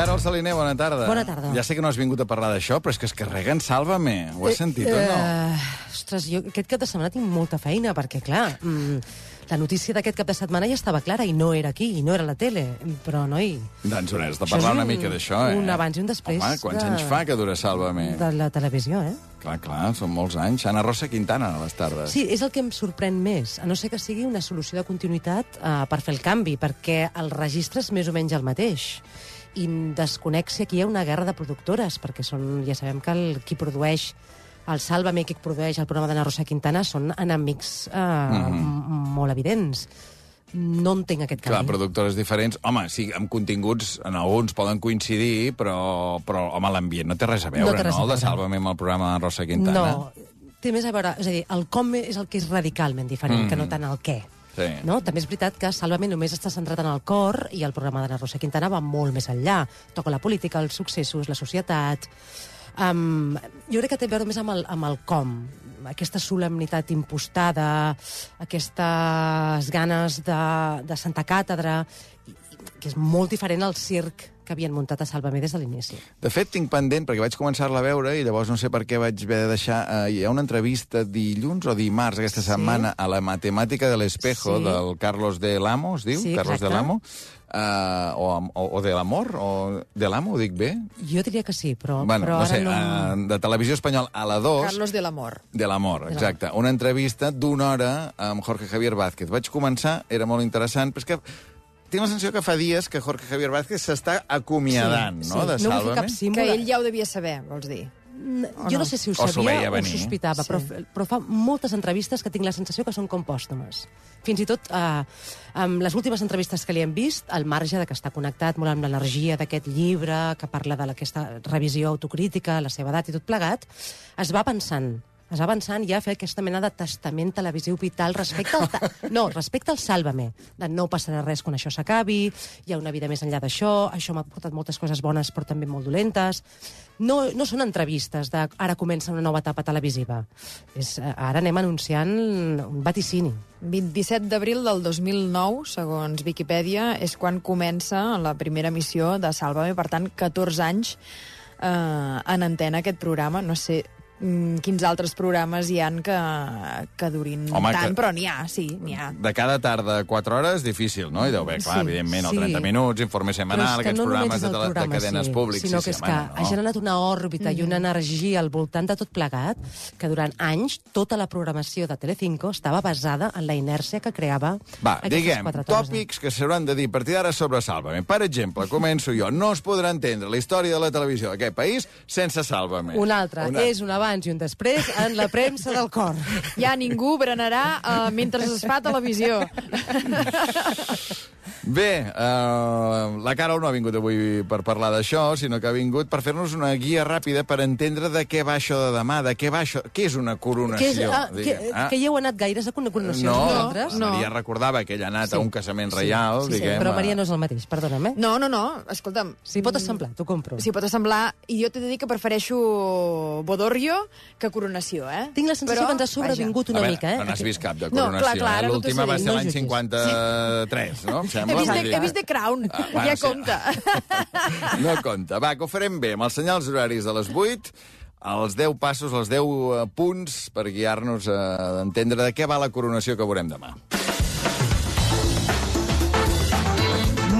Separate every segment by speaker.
Speaker 1: Carol Saliner, bona tarda.
Speaker 2: Bona tarda.
Speaker 1: Ja sé que no has vingut a parlar d'això, però és que es carreguen Sálvame. Ho has sentit o no?
Speaker 2: Uh, ostres, jo aquest cap de setmana tinc molta feina, perquè, clar, mm, la notícia d'aquest cap de setmana ja estava clara i no era aquí, i no era a la tele. Però, noi...
Speaker 1: Doncs on has de parlar
Speaker 2: és
Speaker 1: una
Speaker 2: un-
Speaker 1: mica d'això, eh?
Speaker 2: un abans i un després
Speaker 1: Home, quants
Speaker 2: de-
Speaker 1: anys fa que dura Sálvame?
Speaker 2: de la televisió, eh?
Speaker 1: Clar, clar, són molts anys. Ana Rosa Quintana, a les tardes.
Speaker 2: Sí, és el que em sorprèn més, a no ser que sigui una solució de continuïtat uh, per fer el canvi, perquè el registre és més o menys el mateix. I desconec si aquí hi ha una guerra de productores, perquè són, ja sabem que el, qui produeix el Sálvame, qui produeix el programa d'Anna Rosa Quintana, són enemics uh, mm -hmm. molt evidents. No entenc aquest
Speaker 1: Clar,
Speaker 2: canvi.
Speaker 1: productores diferents. Home, sí, amb continguts, en alguns poden coincidir, però, però home, l'ambient no té res a veure,
Speaker 2: No té res
Speaker 1: no?
Speaker 2: a
Speaker 1: El de. Sálvame amb el programa de Rosa Quintana.
Speaker 2: No, té més a veure... És a dir, el com és el que és radicalment diferent, mm. que no tant el què.
Speaker 1: Sí.
Speaker 2: No? També és veritat que Sálvame només està centrat en el cor i el programa d'Anna Rosa Quintana va molt més enllà. Toca la política, els successos, la societat... Um, jo crec que té a veure més amb el, amb el com. Aquesta solemnitat impostada, aquestes ganes de, de Santa Càtedra, que és molt diferent al circ que havien muntat a Sálvame des de l'inici.
Speaker 1: De fet, tinc pendent, perquè vaig començar-la a veure i llavors no sé per què vaig haver de deixar... Eh, hi ha una entrevista dilluns o dimarts aquesta
Speaker 2: Sí.
Speaker 1: setmana a la Matemàtica de l'Espejo
Speaker 2: Sí.
Speaker 1: del Carlos de Lamo, es diu?
Speaker 2: Sí,
Speaker 1: Carlos
Speaker 2: exacte.
Speaker 1: de Lamo. Uh, o, o, o de l'amor, o de l'amo, ho dic bé?
Speaker 2: Jo diria que sí, però,
Speaker 1: bueno,
Speaker 2: però
Speaker 1: no
Speaker 2: ara
Speaker 1: sé,
Speaker 2: no...
Speaker 1: uh, de Televisió Espanyol a la 2...
Speaker 3: Carlos de l'Amor.
Speaker 1: De l'amor, exacte. Una entrevista d'una hora amb Jorge Javier Vázquez. Vaig començar, era molt interessant, però és que tinc la sensació que fa dies que Jorge Javier Vázquez s'està acomiadant,
Speaker 2: sí,
Speaker 1: no?,
Speaker 2: sí.
Speaker 1: de
Speaker 2: no
Speaker 1: Sálvame.
Speaker 2: cap símbol.
Speaker 3: Que ell ja ho devia saber, vols dir.
Speaker 2: Jo no sé si ho sabia o ho sospitava,
Speaker 3: Sí.
Speaker 2: però, però fa moltes entrevistes que tinc la sensació que són com pòstumes. Fins i tot eh, amb les últimes entrevistes que li hem vist, al marge de que està connectat molt amb l'energia d'aquest llibre, que parla de aquesta revisió autocrítica, la seva edat i tot plegat, es va pensant es va pensant ja a fer aquesta mena de testament televisiu vital respecte al, no, respecte al Sálvame, de no passarà res quan això s'acabi, hi ha una vida més enllà d'això, això m'ha portat moltes coses bones però també molt dolentes. No, no són entrevistes de ara comença una nova etapa televisiva. És, eh, ara anem anunciant un vaticini.
Speaker 3: 27 d'abril del 2009, segons Viquipèdia, és quan comença la primera missió de Sálvame, per tant, 14 anys eh, en antena aquest programa. No sé quins altres programes hi han que, que durin
Speaker 1: Home,
Speaker 3: tant,
Speaker 1: que-
Speaker 3: però n'hi ha, sí, n'hi ha.
Speaker 1: De cada tarda, 4 hores, difícil, no? I deu haver, clar,
Speaker 2: Sí,
Speaker 1: evidentment, el
Speaker 2: sí.
Speaker 1: 30 minuts, informe
Speaker 2: que
Speaker 1: aquests
Speaker 2: no
Speaker 1: programes de,
Speaker 2: el
Speaker 1: tele- de
Speaker 2: programa,
Speaker 1: cadenes
Speaker 2: sí,
Speaker 1: públiques.
Speaker 2: sinó
Speaker 1: sí,
Speaker 2: que
Speaker 1: sí,
Speaker 2: és que
Speaker 1: home,
Speaker 2: ha generat una òrbita i una energia al voltant de tot plegat que durant anys tota la programació de Telecinco estava basada en la inèrcia que creava
Speaker 1: Va, diguem, tòpics que s'hauran de dir a partir d'ara sobre Sálvame. Per exemple, començo jo. No es podrà entendre la història de la televisió d'aquest país sense Sálvame.
Speaker 2: Un altre.
Speaker 1: Una-
Speaker 2: És un abans i un després en la premsa del cor.
Speaker 3: Ja ningú berenarà uh, mentre es fa televisió.
Speaker 1: Bé, uh, la Carol no ha vingut avui per parlar d'això, sinó que ha vingut per fer-nos una guia ràpida per entendre de què va això de demà, de què va això... Què és una coronació?
Speaker 2: Que, és, ah, que,
Speaker 1: ah?
Speaker 2: que hi heu anat gaires a una coronació
Speaker 1: no,
Speaker 2: vosaltres?
Speaker 1: la Maria recordava que ella ha anat a un casament reial,
Speaker 2: sí, sí,
Speaker 1: diguem...
Speaker 2: Però
Speaker 1: a-
Speaker 2: Maria no és el mateix, perdona'm, eh?
Speaker 3: No, no, no, escolta'm.
Speaker 2: Si pot assemblar, t'ho compro.
Speaker 3: Sí, pot assemblar, i jo t'he de dir que prefereixo Bodorrio que Coronació, eh?
Speaker 2: Tinc la sensació que ens ha sobrevingut
Speaker 1: A
Speaker 2: una
Speaker 1: veure,
Speaker 2: mica, eh?
Speaker 1: no n'has vist cap de
Speaker 3: No,
Speaker 1: coronació.
Speaker 3: clar, clar,
Speaker 1: eh?
Speaker 3: no t'ho
Speaker 1: L'última va ser
Speaker 2: no
Speaker 1: l'any
Speaker 2: jutgis.
Speaker 1: 53, no? Em
Speaker 3: He
Speaker 1: sembla?
Speaker 3: vist, de, he vist The Crown,
Speaker 1: Ah, bueno,
Speaker 3: ja
Speaker 1: sí.
Speaker 3: compta.
Speaker 1: No compta. Va, que ho farem bé, amb els senyals horaris de les 8, els 10 passos, els 10 eh, punts per guiar-nos a entendre de què va la coronació que veurem demà.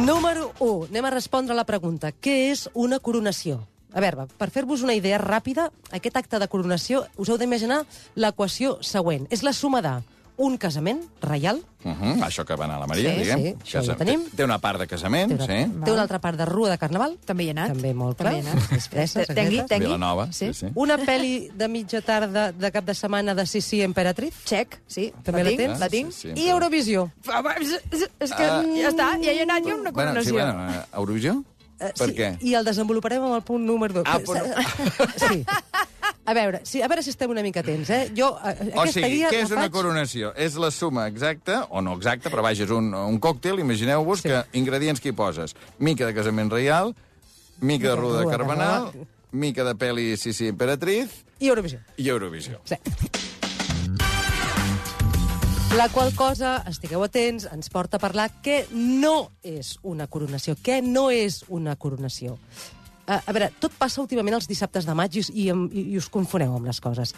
Speaker 2: Número 1. Anem a respondre a la pregunta. Què és una coronació? A veure, per fer-vos una idea ràpida, aquest acte de coronació us heu d'imaginar l'equació següent. És la suma de un casament reial,
Speaker 1: Uh -huh, això que va anar la Maria,
Speaker 2: Sí,
Speaker 1: diguem.
Speaker 2: sí, això
Speaker 1: Casa-
Speaker 2: ho tenim.
Speaker 1: Té, una part de casament,
Speaker 2: té una,
Speaker 1: sí.
Speaker 2: té una altra part de rua de carnaval,
Speaker 3: També hi he anat.
Speaker 2: també molt clar,
Speaker 3: També hi he anat.
Speaker 2: disfresses,
Speaker 3: Tengui, tengui.
Speaker 1: Vilanova, sí,
Speaker 3: Sí.
Speaker 1: sí.
Speaker 2: una pel·li de mitja tarda de cap de setmana de Sissi Emperatriz,
Speaker 3: Check, sí.
Speaker 2: També
Speaker 3: la
Speaker 2: la
Speaker 3: tinc,
Speaker 2: tens?
Speaker 3: la tinc.
Speaker 1: Sí, sí,
Speaker 2: i Eurovisió.
Speaker 3: Home, És, que
Speaker 1: Ah.
Speaker 3: ja està, ja hi he anat jo amb una
Speaker 1: Bueno, sí,
Speaker 3: coronació.
Speaker 1: bueno, eh, Eurovisió?
Speaker 2: Eh,
Speaker 1: Per
Speaker 2: sí,
Speaker 1: què?
Speaker 2: I el desenvoluparem amb el punt número 2.
Speaker 1: Ah, però-
Speaker 2: Sí. A veure, sí, a veure si estem una mica atents, eh? Jo, eh,
Speaker 1: O sigui,
Speaker 2: guia
Speaker 1: què és una
Speaker 2: faig...
Speaker 1: coronació? És la suma exacta, o no exacta, però vaja, és un, un còctel, imagineu-vos
Speaker 2: Sí.
Speaker 1: que ingredients que hi poses. Mica de casament reial, mica de ruda de carbanal,
Speaker 2: carnaval.
Speaker 1: mica de peli Sissi Imperatriz
Speaker 2: I Eurovisió.
Speaker 1: i Eurovisió.
Speaker 2: Sí. La qual cosa, estigueu atents, ens porta a parlar què no és una coronació, què no és una coronació. A, a veure, tot passa últimament els dissabtes de maig i, i, i, us confoneu amb les coses.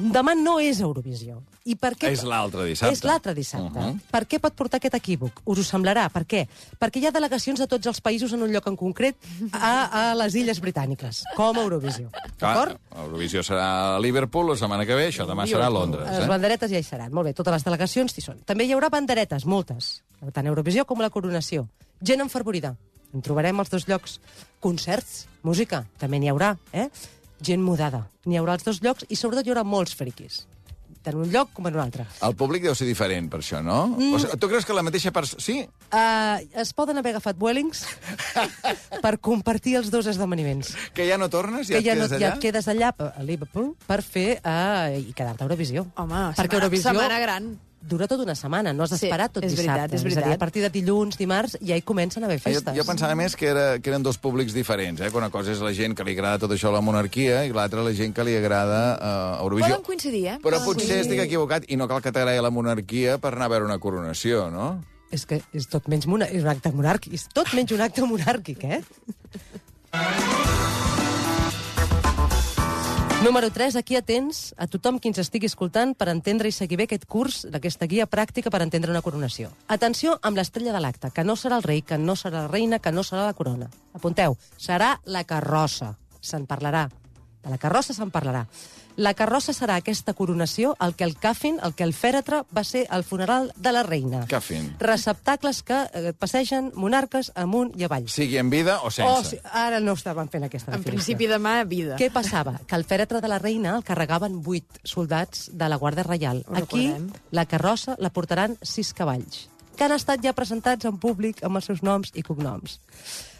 Speaker 2: Demà no és Eurovisió. I per què...
Speaker 1: És l'altre dissabte.
Speaker 2: És l'altre dissabte. Uh
Speaker 1: Mhm.
Speaker 2: -huh. Per què pot portar aquest equívoc? Us ho semblarà. Per què? Perquè hi ha delegacions de tots els països en un lloc en concret a, a les Illes Britàniques, com a Eurovisió. D'acord?
Speaker 1: Eurovisió serà a Liverpool la setmana que ve, això demà serà a Londres.
Speaker 2: Les
Speaker 1: Eh?
Speaker 2: banderetes ja hi seran. Molt bé, totes les delegacions hi són. També hi haurà banderetes, moltes. Tant Eurovisió com la coronació. Gent enfervorida. En trobarem als dos llocs. Concerts, música, també n'hi haurà. Eh? Gent mudada. N'hi haurà als dos llocs i sobretot hi haurà molts friquis. Tant en un lloc com en un altre.
Speaker 1: El públic deu ser diferent, per això, no? Mm. O sigui, tu creus que la mateixa persona... Sí?
Speaker 2: Uh, es poden haver agafat Wellings per compartir els dos esdeveniments.
Speaker 1: Que ja no tornes? Ja
Speaker 2: que ja,
Speaker 1: et
Speaker 2: no,
Speaker 1: quedes
Speaker 2: ja
Speaker 1: allà?
Speaker 2: et quedes allà a Liverpool per fer uh, i quedar-te a Eurovisió.
Speaker 3: Home,
Speaker 2: perquè
Speaker 3: setmana,
Speaker 2: Eurovisió
Speaker 3: setmana gran.
Speaker 2: Dura tota una setmana, no has
Speaker 3: Sí,
Speaker 2: d'esperar tot
Speaker 3: és
Speaker 2: dissabte.
Speaker 3: veritat, és
Speaker 2: a dir,
Speaker 3: veritat.
Speaker 2: a partir de dilluns, dimarts, ja hi comencen a haver
Speaker 1: Jo,
Speaker 2: festes.
Speaker 1: jo pensava més que, era, que eren dos públics diferents, eh? que una cosa és la gent que li agrada tot això a la monarquia i l'altra la gent que li agrada uh, Eurovisió.
Speaker 3: Poden coincidir, eh?
Speaker 1: Però
Speaker 3: Poden
Speaker 1: potser
Speaker 3: coincidir.
Speaker 1: estic equivocat i no cal que t'agradi la monarquia per anar a veure una coronació, no?
Speaker 2: És que és tot menys mona... és un acte monàrquic. És tot menys un acte monàrquic, eh? Número 3, aquí atents a tothom qui ens estigui escoltant per entendre i seguir bé aquest curs d'aquesta guia pràctica per entendre una coronació. Atenció amb l'estrella de l'acte, que no serà el rei, que no serà la reina, que no serà la corona. Apunteu, serà la carrossa. Se'n parlarà. De la carrossa se'n parlarà. La carrossa serà aquesta coronació el que el càfin, el que el fèretre va ser el funeral de la reina.
Speaker 1: Càfin.
Speaker 2: Receptacles que eh, passegen monarques amunt i avall.
Speaker 1: Sigui en vida o
Speaker 2: Oh,
Speaker 1: sense.
Speaker 2: sí, ara no estaven fent aquesta
Speaker 3: En
Speaker 2: definició.
Speaker 3: principi demà, vida.
Speaker 2: Què passava? Que el fèretre de la reina el carregaven vuit soldats de la Guàrdia Reial.
Speaker 3: Ho
Speaker 2: Aquí,
Speaker 3: recordem.
Speaker 2: la carrossa la portaran sis cavalls, que han estat ja presentats en públic amb els seus noms i cognoms.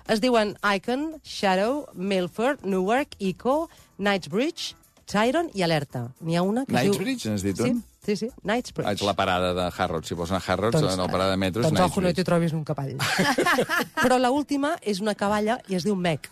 Speaker 2: Es diuen Icon, Shadow, Milford, Newark, Eco, Knightsbridge, Tyron i Alerta. N'hi ha una que es diu...
Speaker 1: Knightsbridge, n'has dit
Speaker 2: sí,
Speaker 1: un?
Speaker 2: sí, sí, Knightsbridge.
Speaker 1: Ah, és la parada de Harrods. Si vols anar a Harrods, doncs, no, la parada de metro és
Speaker 2: doncs ojo, no t'hi
Speaker 1: Knightsbridge.
Speaker 2: trobis un cavall. Però la última és una cavalla i es diu Meg.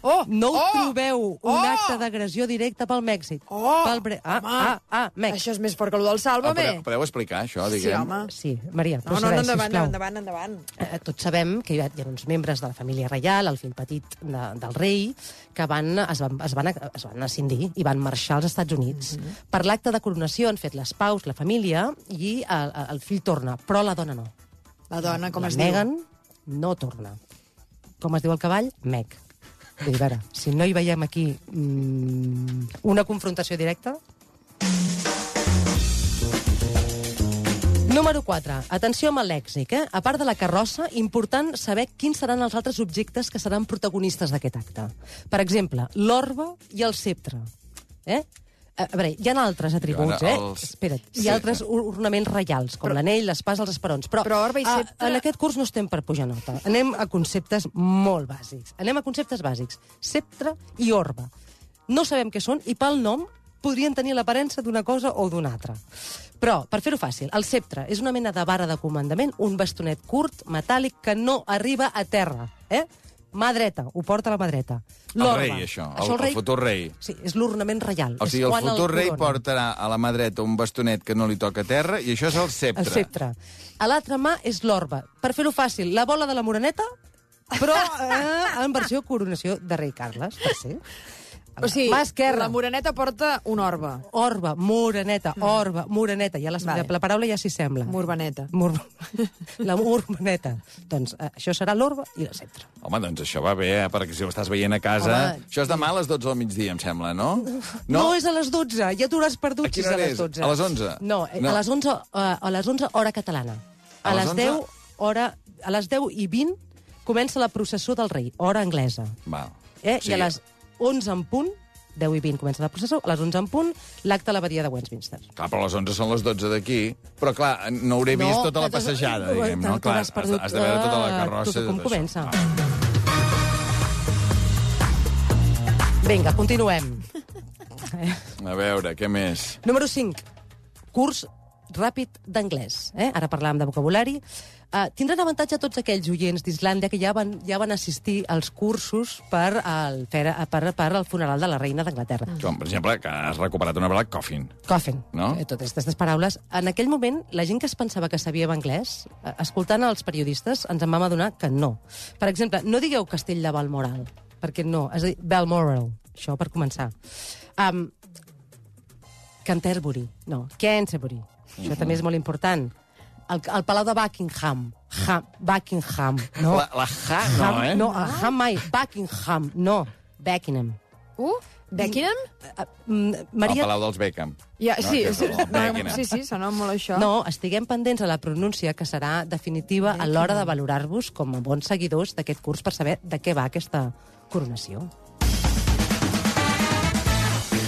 Speaker 3: Oh!
Speaker 2: No
Speaker 3: oh!
Speaker 2: trobeu un
Speaker 3: Oh!
Speaker 2: acte d'agressió directa pel Mèxic.
Speaker 3: Oh!
Speaker 2: Pel bre... Ah,
Speaker 3: Home!
Speaker 2: ah, ah, Meg.
Speaker 3: Això és més fort que el del
Speaker 1: Ah,
Speaker 3: Sálvame.
Speaker 1: podeu, podeu explicar això,
Speaker 3: sí,
Speaker 1: diguem?
Speaker 3: home.
Speaker 2: Sí, Maria,
Speaker 3: No, no, no, endavant,
Speaker 2: sisplau.
Speaker 3: endavant, endavant.
Speaker 2: Eh, tots sabem que hi ha, hi ha uns membres de la família reial, el fill petit de, del rei, que van, es, van, es, van, es van ascindir i van marxar als Estats Units.
Speaker 3: Mhm.
Speaker 2: Per l'acte de coronació han fet les paus, la família, i el, el fill torna, però la dona no.
Speaker 3: La dona, com
Speaker 2: la
Speaker 3: es
Speaker 2: Meghan no torna. Com es diu el cavall? Meg. Vull dir, veure, si no hi veiem aquí mm, una confrontació directa... Número 4. Atenció amb el lèxic. Eh? A part de la carrossa, important saber quins seran els altres objectes que seran protagonistes d'aquest acte. Per exemple, l'orba i el sceptre. Eh? A veure, hi ha altres atributs, eh?
Speaker 1: Els-
Speaker 2: Espera't, hi
Speaker 1: Sí.
Speaker 2: ha altres or- ornaments reials, com l'anell, l'espàs, els esperons. Però,
Speaker 3: Però orba i
Speaker 2: a-
Speaker 3: sceptre-
Speaker 2: en aquest curs no estem per pujar nota. Anem a conceptes molt bàsics. Anem a conceptes bàsics. Sceptre i orba. No sabem què són i pel nom podrien tenir l'aparença d'una cosa o d'una altra. Però, per fer-ho fàcil, el sceptre és una mena de vara de comandament, un bastonet curt, metàl·lic, que no arriba a terra. Eh? Mà dreta, ho porta la mà dreta.
Speaker 1: El rei, això, el- el futur rei.
Speaker 2: Sí, és l'ornament reial.
Speaker 1: O sigui, el futur rei
Speaker 2: corona.
Speaker 1: portarà a la mà dreta un bastonet que no li toca a terra i això és el sceptre.
Speaker 2: El sceptre. A l'altra mà és l'orba. Per fer-ho fàcil, la bola de la moreneta, però eh, en versió coronació de rei Carles, per ser.
Speaker 3: O sigui,
Speaker 2: mà esquerra.
Speaker 3: la moreneta porta un orbe.
Speaker 2: Orba, moreneta, orba, moreneta. Ja la,
Speaker 3: Vale.
Speaker 2: la paraula ja s'hi sembla.
Speaker 3: Morbaneta.
Speaker 2: Mur... La morbaneta. Doncs eh, això serà l'orba i la centra.
Speaker 1: Home, doncs això va bé, eh? perquè si ho estàs veient a casa...
Speaker 2: Home.
Speaker 1: Això és demà a les 12 del migdia, em sembla, no?
Speaker 2: No, és a les 12, ja t'ho hauràs perdut
Speaker 1: A
Speaker 2: si
Speaker 1: quina
Speaker 2: és a
Speaker 1: hora
Speaker 2: les
Speaker 1: és?
Speaker 2: 12.
Speaker 1: A les 11?
Speaker 2: No, eh,
Speaker 1: No.
Speaker 2: a les 11, eh, a les 11 hora catalana.
Speaker 1: A
Speaker 2: A,
Speaker 1: les
Speaker 2: les
Speaker 1: 11?
Speaker 2: 10 hora, a les 10 i 20 comença la processó del rei, hora anglesa.
Speaker 1: Val.
Speaker 2: Eh?
Speaker 1: Sí.
Speaker 2: I a les 11 en punt, 10 i 20 comença la processó, a les 11 en punt, l'acte a l'abadia de Westminster.
Speaker 1: Clar, però les 11 són les 12 d'aquí. Però, clar, no hauré
Speaker 2: No,
Speaker 1: vist tota la passejada, diguem, no? Clar, has,
Speaker 2: perdut,
Speaker 1: has de veure tota la
Speaker 2: eh,
Speaker 1: carrossa.
Speaker 2: tot com comença.
Speaker 1: Ah,
Speaker 2: Vinga, continuem.
Speaker 1: A veure, què més?
Speaker 2: Número 5. Curs ràpid d'anglès. Eh? Ara parlàvem de vocabulari. Uh, tindran avantatge tots aquells oients d'Islàndia que ja van, ja van assistir als cursos per al, per, per, per al funeral de la reina d'Anglaterra.
Speaker 1: Com, per exemple, que has recuperat una paraula, coffin.
Speaker 2: Coffin.
Speaker 1: No?
Speaker 2: Eh, totes aquestes paraules. En aquell moment, la gent que es pensava que sabia anglès, eh, escoltant els periodistes, ens en vam adonar que no. Per exemple, no digueu castell de Balmoral, perquè no, has de dir Balmoral, això per començar. Um, Canterbury, no, Canterbury. Això també és molt important. El, el Palau de Buckingham. Ha, Buckingham, no.
Speaker 1: La, la ja, no,
Speaker 2: Ham,
Speaker 1: eh?
Speaker 2: No, el Ham mai. Buckingham, no. Beckenham.
Speaker 3: Uh, Beckingham?
Speaker 2: Uh, mm,
Speaker 1: El
Speaker 2: Maria,
Speaker 1: Palau dels Beckham.
Speaker 3: Ja,
Speaker 1: No,
Speaker 3: sí, sí,
Speaker 1: el
Speaker 3: no, sí, sí, sona molt això.
Speaker 2: No, estiguem pendents a la pronúncia, que serà definitiva a l'hora de valorar-vos com a bons seguidors d'aquest curs per saber de què va aquesta coronació.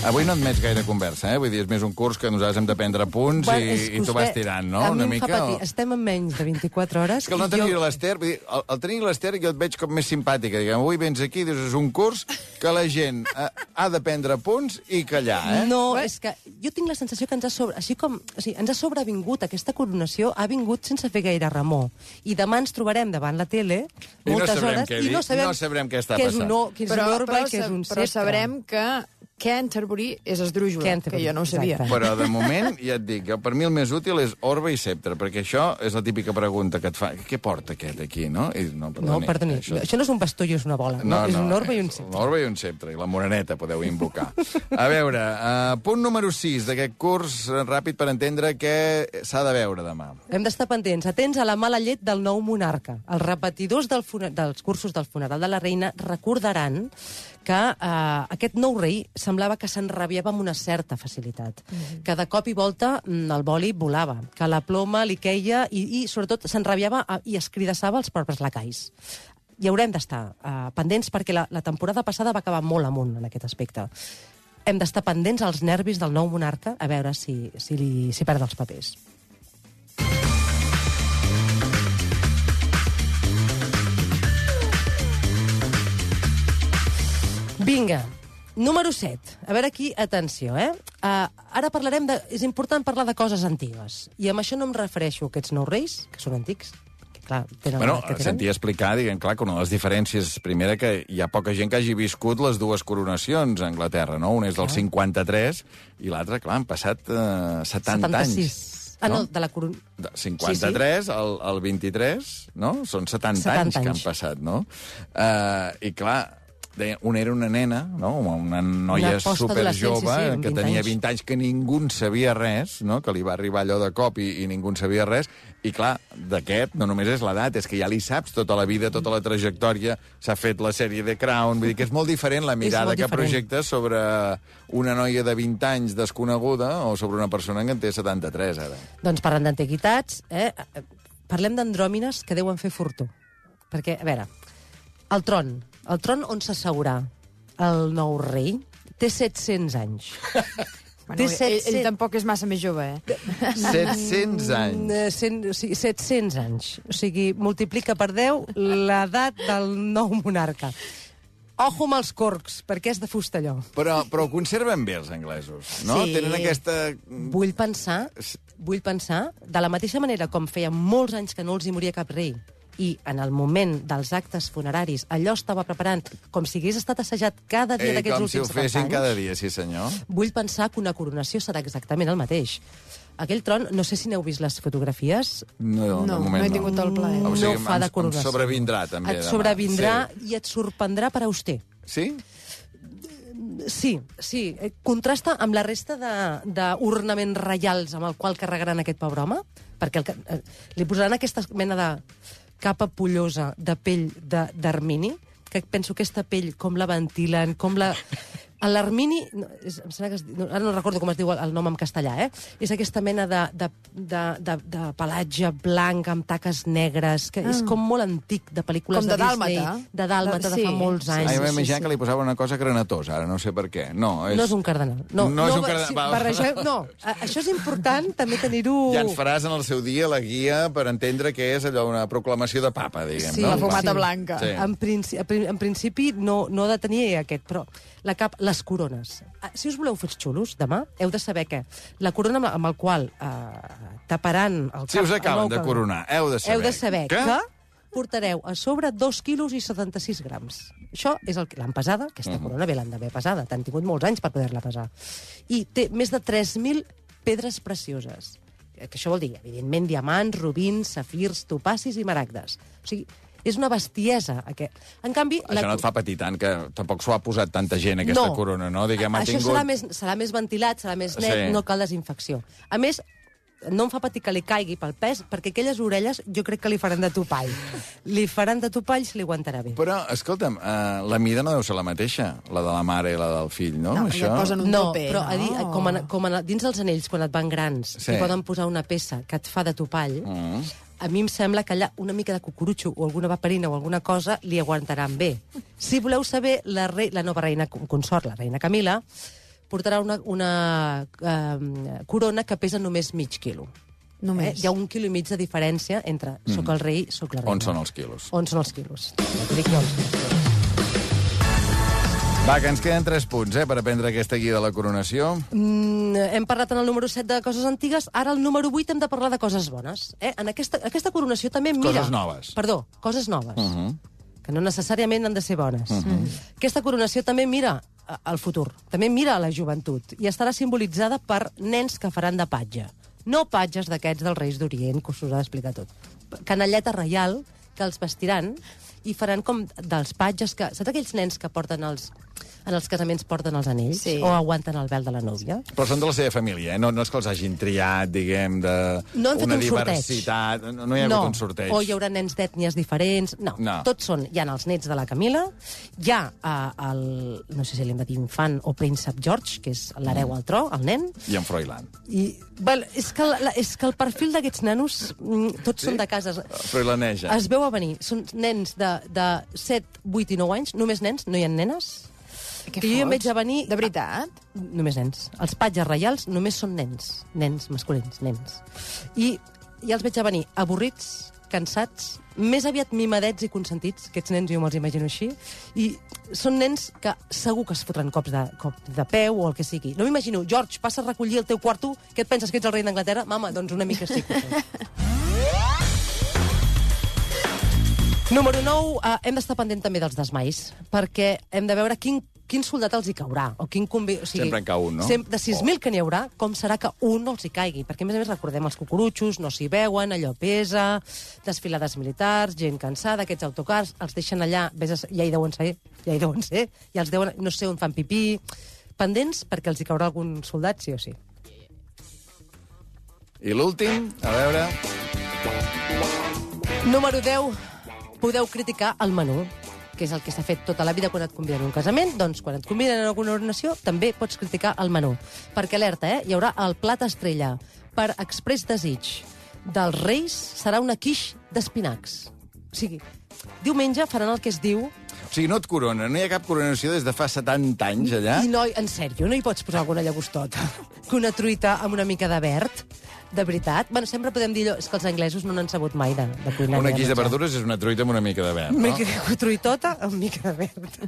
Speaker 1: Avui no admets gaire conversa, eh? Vull dir, és més un curs que nosaltres hem de prendre punts
Speaker 2: Bueno,
Speaker 1: i, i tu vas tirant, no?
Speaker 2: A mi
Speaker 1: Una
Speaker 2: em
Speaker 1: mica.
Speaker 2: fa patir.
Speaker 1: o-
Speaker 2: Estem en menys de 24 hores.
Speaker 1: És que el no tenir
Speaker 2: jo-
Speaker 1: l'Ester, vull dir, el, el tenir l'Ester jo et veig com més simpàtica. Diguem, avui vens aquí, dius, és un curs que la gent eh, ha de prendre punts i callar, eh?
Speaker 2: No, és que jo tinc la sensació que ens ha, sobre, així com, o sigui, ens ha sobrevingut aquesta coronació, ha vingut sense fer gaire remor. I demà ens trobarem davant la tele
Speaker 1: I no
Speaker 2: moltes hores
Speaker 1: què
Speaker 2: i no sabrem,
Speaker 1: no sabrem què està
Speaker 2: què és un, or- què és un orbe i què és un
Speaker 3: però
Speaker 2: sceptre.
Speaker 3: sabrem que Canterbury és esdrújula,
Speaker 2: Canterbury,
Speaker 3: que jo no ho sabia.
Speaker 2: exacte.
Speaker 1: Però de moment, ja et dic, que per mi el més útil és orbe i sceptre, perquè això és la típica pregunta que et fa. Què porta aquest aquí, no? I, no,
Speaker 2: No, perdoni, això... això no és un bastó i és una bola. No, és un orbe i un sceptre.
Speaker 1: Un orbe i un sceptre, i la moreneta podeu invocar. A veure, uh, punt número 6 d'aquest curs eh, ràpid per entendre què s'ha de veure demà.
Speaker 2: Hem d'estar pendents, atents a la mala llet del nou monarca. Els repetidors del dels cursos del funeral de la reina recordaran que eh, aquest nou rei semblava que s'enrabiava amb una certa facilitat. Mm -hmm. Que de cop i volta mm, el boli volava, que la ploma li queia i, i sobretot, s'enrabiava i escridassava els propres lacais. I haurem d'estar eh, pendents perquè la, la temporada passada va acabar molt amunt en aquest aspecte. Hem d'estar pendents als nervis del nou monarca a veure si, si, li, si perd els papers. Vinga, número 7. A veure aquí, atenció, eh? Uh, ara parlarem de... És important parlar de coses antigues. I amb això no em refereixo a aquests nous reis, que són antics, que clar, tenen
Speaker 1: Bueno,
Speaker 2: que tenen.
Speaker 1: sentia explicar, diguem, clar, que una de les diferències, primera, que hi ha poca gent que hagi viscut les dues coronacions a Anglaterra, no? Una és del 53 i l'altra, clar, han passat eh, 70
Speaker 2: 76.
Speaker 1: anys.
Speaker 2: Ah, no,
Speaker 1: no?
Speaker 2: de la coron...
Speaker 1: De 53 sí, sí. Al, al 23, no? Són 70,
Speaker 2: 70
Speaker 1: anys, que han
Speaker 2: anys.
Speaker 1: passat, no? Uh, I clar, deia, una era una nena, no? una noia
Speaker 2: Una
Speaker 1: superjove,
Speaker 2: sí, sí,
Speaker 1: que
Speaker 2: 20
Speaker 1: tenia
Speaker 2: anys.
Speaker 1: 20 anys, que ningú en sabia res, no? que li va arribar allò de cop i, i ningú en sabia res, i clar, d'aquest no només és l'edat, és que ja li saps tota la vida, tota la trajectòria, s'ha fet la sèrie de Crown, vull dir que és molt diferent la mirada que projectes sobre una noia de 20 anys desconeguda o sobre una persona que en té 73, ara.
Speaker 2: Doncs parlant d'antiguitats, eh, parlem d'andròmines que deuen fer fortú. Perquè, a veure, el tron, el tron on s'asseurà el nou rei, té 700 anys.
Speaker 3: Bueno,
Speaker 2: Té
Speaker 3: ell,
Speaker 2: 700.
Speaker 3: ell tampoc és massa més jove, eh?
Speaker 1: 700 anys.
Speaker 2: Mm, eh, cent, o sigui, 700 anys. O sigui, multiplica per 10 l'edat del nou monarca. Ojo amb els corcs, perquè és de fusta allò.
Speaker 1: Però, però ho conserven bé, els anglesos, no?
Speaker 2: Sí.
Speaker 1: Tenen aquesta...
Speaker 2: Vull pensar, vull pensar, de la mateixa manera com feia molts anys que no els hi moria cap rei, i en el moment dels actes funeraris allò estava preparant com si hagués estat assajat cada dia
Speaker 1: Eh,
Speaker 2: d'aquests
Speaker 1: com si ho
Speaker 2: últims 70
Speaker 1: fessin
Speaker 2: anys.
Speaker 1: cada dia, sí senyor.
Speaker 2: Vull pensar que una coronació serà exactament el mateix. Aquell tron, no sé si n'heu vist les fotografies,
Speaker 1: No,
Speaker 3: No,
Speaker 1: de moment
Speaker 3: no he tingut el plaer.
Speaker 1: O sigui,
Speaker 2: no fa de
Speaker 1: em sobrevindrà,
Speaker 2: coronació.
Speaker 1: també,
Speaker 2: Et
Speaker 1: demà.
Speaker 2: sobrevindrà
Speaker 1: Sí.
Speaker 2: i et sorprendrà per auster.
Speaker 1: Sí?
Speaker 2: Sí, sí. eh, Contrasta amb la resta de- d'ornaments reials amb el qual carregaran aquest pobre home, perquè el, eh, li posaran aquesta mena de capa pollosa de pell de- d'armini, que penso que aquesta pell com la ventilen, com la... A L'Armini, no, és, em sembla que es, no, ara no recordo com es diu el, el nom en castellà, eh? És aquesta mena de, de, de, de, de pelatge blanc amb taques negres, que és com molt antic, de pel·lícules
Speaker 3: Com de
Speaker 2: Disney.
Speaker 3: dàlmata.
Speaker 2: De dàlmata, de,
Speaker 3: Sí,
Speaker 2: fa molts
Speaker 3: sí,
Speaker 2: anys.
Speaker 1: Ah, jo
Speaker 3: sí, sí.
Speaker 1: que li posava una cosa granatosa, ara no sé per què. No, és...
Speaker 2: No és un cardenal. No,
Speaker 1: No és un cardenal,
Speaker 2: sí, barregeu, no, a- això és important, també tenir-ho...
Speaker 1: Ja ens faràs en el seu dia la guia per entendre què és allò, una proclamació de papa, diguem.
Speaker 2: Sí,
Speaker 1: no?
Speaker 3: La fumata
Speaker 2: sí.
Speaker 3: blanca.
Speaker 1: Sí.
Speaker 2: En, princi en, pri- en principi no, no ha de tenir aquest, però la cap, les corones. Ah, Si us voleu fer xulos demà, heu de saber que la corona amb, amb el qual eh, taparan el cap...
Speaker 1: Si us acaben
Speaker 2: nou
Speaker 1: de coronar, heu de saber...
Speaker 2: Heu de saber
Speaker 1: que...
Speaker 2: que portareu a sobre 2 quilos i 76 grams. Això és el que l'han pesada, aquesta
Speaker 1: Mhm.
Speaker 2: corona bé l'han d'haver pesada, t'han tingut molts anys per poder-la pesar. I té més de 3.000 pedres precioses. Eh, Que això vol dir, evidentment, diamants, rubins, safirs, topacis i maragdes. O sigui, és una bestiesa. Aquest. En canvi...
Speaker 1: Això no et fa patir tant, que tampoc s'ho ha posat tanta gent, aquesta
Speaker 2: No.
Speaker 1: corona, no? Diguem, ha
Speaker 2: Això
Speaker 1: tingut...
Speaker 2: serà, més, serà més ventilat, serà més net,
Speaker 1: Sí.
Speaker 2: no cal desinfecció. A més, no em fa patir que li caigui pel pes, perquè aquelles orelles jo crec que li faran de topall. li faran de topall si li aguantarà bé.
Speaker 1: Però, escolta'm, uh, la mida no deu ser la mateixa, la de la mare i la del fill, no?
Speaker 3: No,
Speaker 1: Això...
Speaker 3: ja posen un
Speaker 2: no,
Speaker 3: tope,
Speaker 2: però
Speaker 3: no?
Speaker 2: a dir, com, a, com a, dins els anells, quan et van grans,
Speaker 1: Sí.
Speaker 2: sí. poden posar una peça que et fa de topall,
Speaker 1: Mm.
Speaker 2: A mi em sembla que allà una mica de cucurutxo o alguna vaperina o alguna cosa li aguantaran bé. Si voleu saber, la, rei, la nova reina consort, la reina Camila, portarà una, una eh, corona que pesa només mig quilo.
Speaker 3: Només.
Speaker 2: Eh? Hi ha un quilo i mig de diferència entre soc el rei i soc la reina.
Speaker 1: On són els quilos?
Speaker 2: On són els quilos? Ja dic jo, els quilos.
Speaker 1: Va, que ens queden 3 punts, eh, per aprendre aquesta guia de la coronació.
Speaker 2: Mm, hem parlat en el número 7 de coses antigues, ara el número 8 hem de parlar de coses bones. Eh? En aquesta, aquesta coronació també mira...
Speaker 1: Coses noves.
Speaker 2: Perdó, coses noves.
Speaker 1: Uh -huh.
Speaker 2: que no necessàriament han de ser bones. Uh -huh. Aquesta coronació també mira al futur, també mira a la joventut, i estarà simbolitzada per nens que faran de patge. No patges d'aquests dels Reis d'Orient, que us ho ha d'explicar tot. Canalleta reial, que els vestiran i faran com dels patges que... Saps aquells nens que porten els... En els casaments porten els anells
Speaker 3: Sí.
Speaker 2: o aguanten el vel de la núvia?
Speaker 1: Però són de la seva família, eh? No, no és que els hagin triat, diguem, de
Speaker 2: No
Speaker 1: una
Speaker 2: un sorteig.
Speaker 1: diversitat. No, no hi ha hagut un sorteig.
Speaker 2: O hi haurà nens d'ètnies diferents. No,
Speaker 1: No.
Speaker 2: tots són... Hi ha els nets de la Camila, hi ha uh, el... No sé si l'hem de dir infant o príncep George, que és l'hereu al tro, el nen.
Speaker 1: I en Froilan.
Speaker 2: I, val, és, que la, és que el perfil d'aquests nanos, mm, tots
Speaker 1: Sí?
Speaker 2: són de cases...
Speaker 1: Froilaneja.
Speaker 2: Es veu a venir. Són nens de, de 7, 8 i 9 anys, només nens, no hi ha nenes.
Speaker 3: Què
Speaker 2: que jo em a venir...
Speaker 3: De veritat?
Speaker 2: Només nens. Els patges reials només són nens. Nens masculins, nens. I ja els veig a venir avorrits, cansats, més aviat mimadets i consentits, aquests nens jo me'ls imagino així, i són nens que segur que es fotran cops de, cop de peu o el que sigui. No m'imagino, George, passa a recollir el teu quarto, què et penses que ets el rei d'Anglaterra? Mama, doncs una mica sí. Número 9, eh, hem d'estar pendent també dels desmais, perquè hem de veure quin, quin soldat els hi caurà. O quin convi... o sigui,
Speaker 1: Sempre en cau un, no?
Speaker 2: Sem de 6.000 que n'hi haurà, com serà que un no els hi caigui? Perquè, a més a més, recordem els cucurutxos, no s'hi veuen, allò pesa, desfilades militars, gent cansada, aquests autocars, els deixen allà, vés a... ja hi deuen ser, ja hi deuen ser, i els deuen, no sé on fan pipí, pendents perquè els hi caurà algun soldat, sí o sí.
Speaker 1: I l'últim, a veure...
Speaker 2: Número 10. Podeu criticar el menú que és el que s'ha fet tota la vida quan et conviden a un casament, doncs quan et conviden a alguna ordenació també pots criticar el menú. Perquè alerta, eh? Hi haurà el plat estrella per express desig dels Reis serà una quiche d'espinacs. O sigui, diumenge faran el que es diu
Speaker 1: O sigui, no et corona, no hi ha cap coronació des de fa 70 anys, allà?
Speaker 2: I no, en sèrio, no hi pots posar alguna llagostota? Que una truita amb una mica de verd? De veritat? Bueno, sempre podem dir allò... És que els anglesos no n'han sabut mai de, de cuinar.
Speaker 1: Una quiche de verdures és una truita amb una mica de verd, no?
Speaker 2: Mica, truitota amb mica de verd.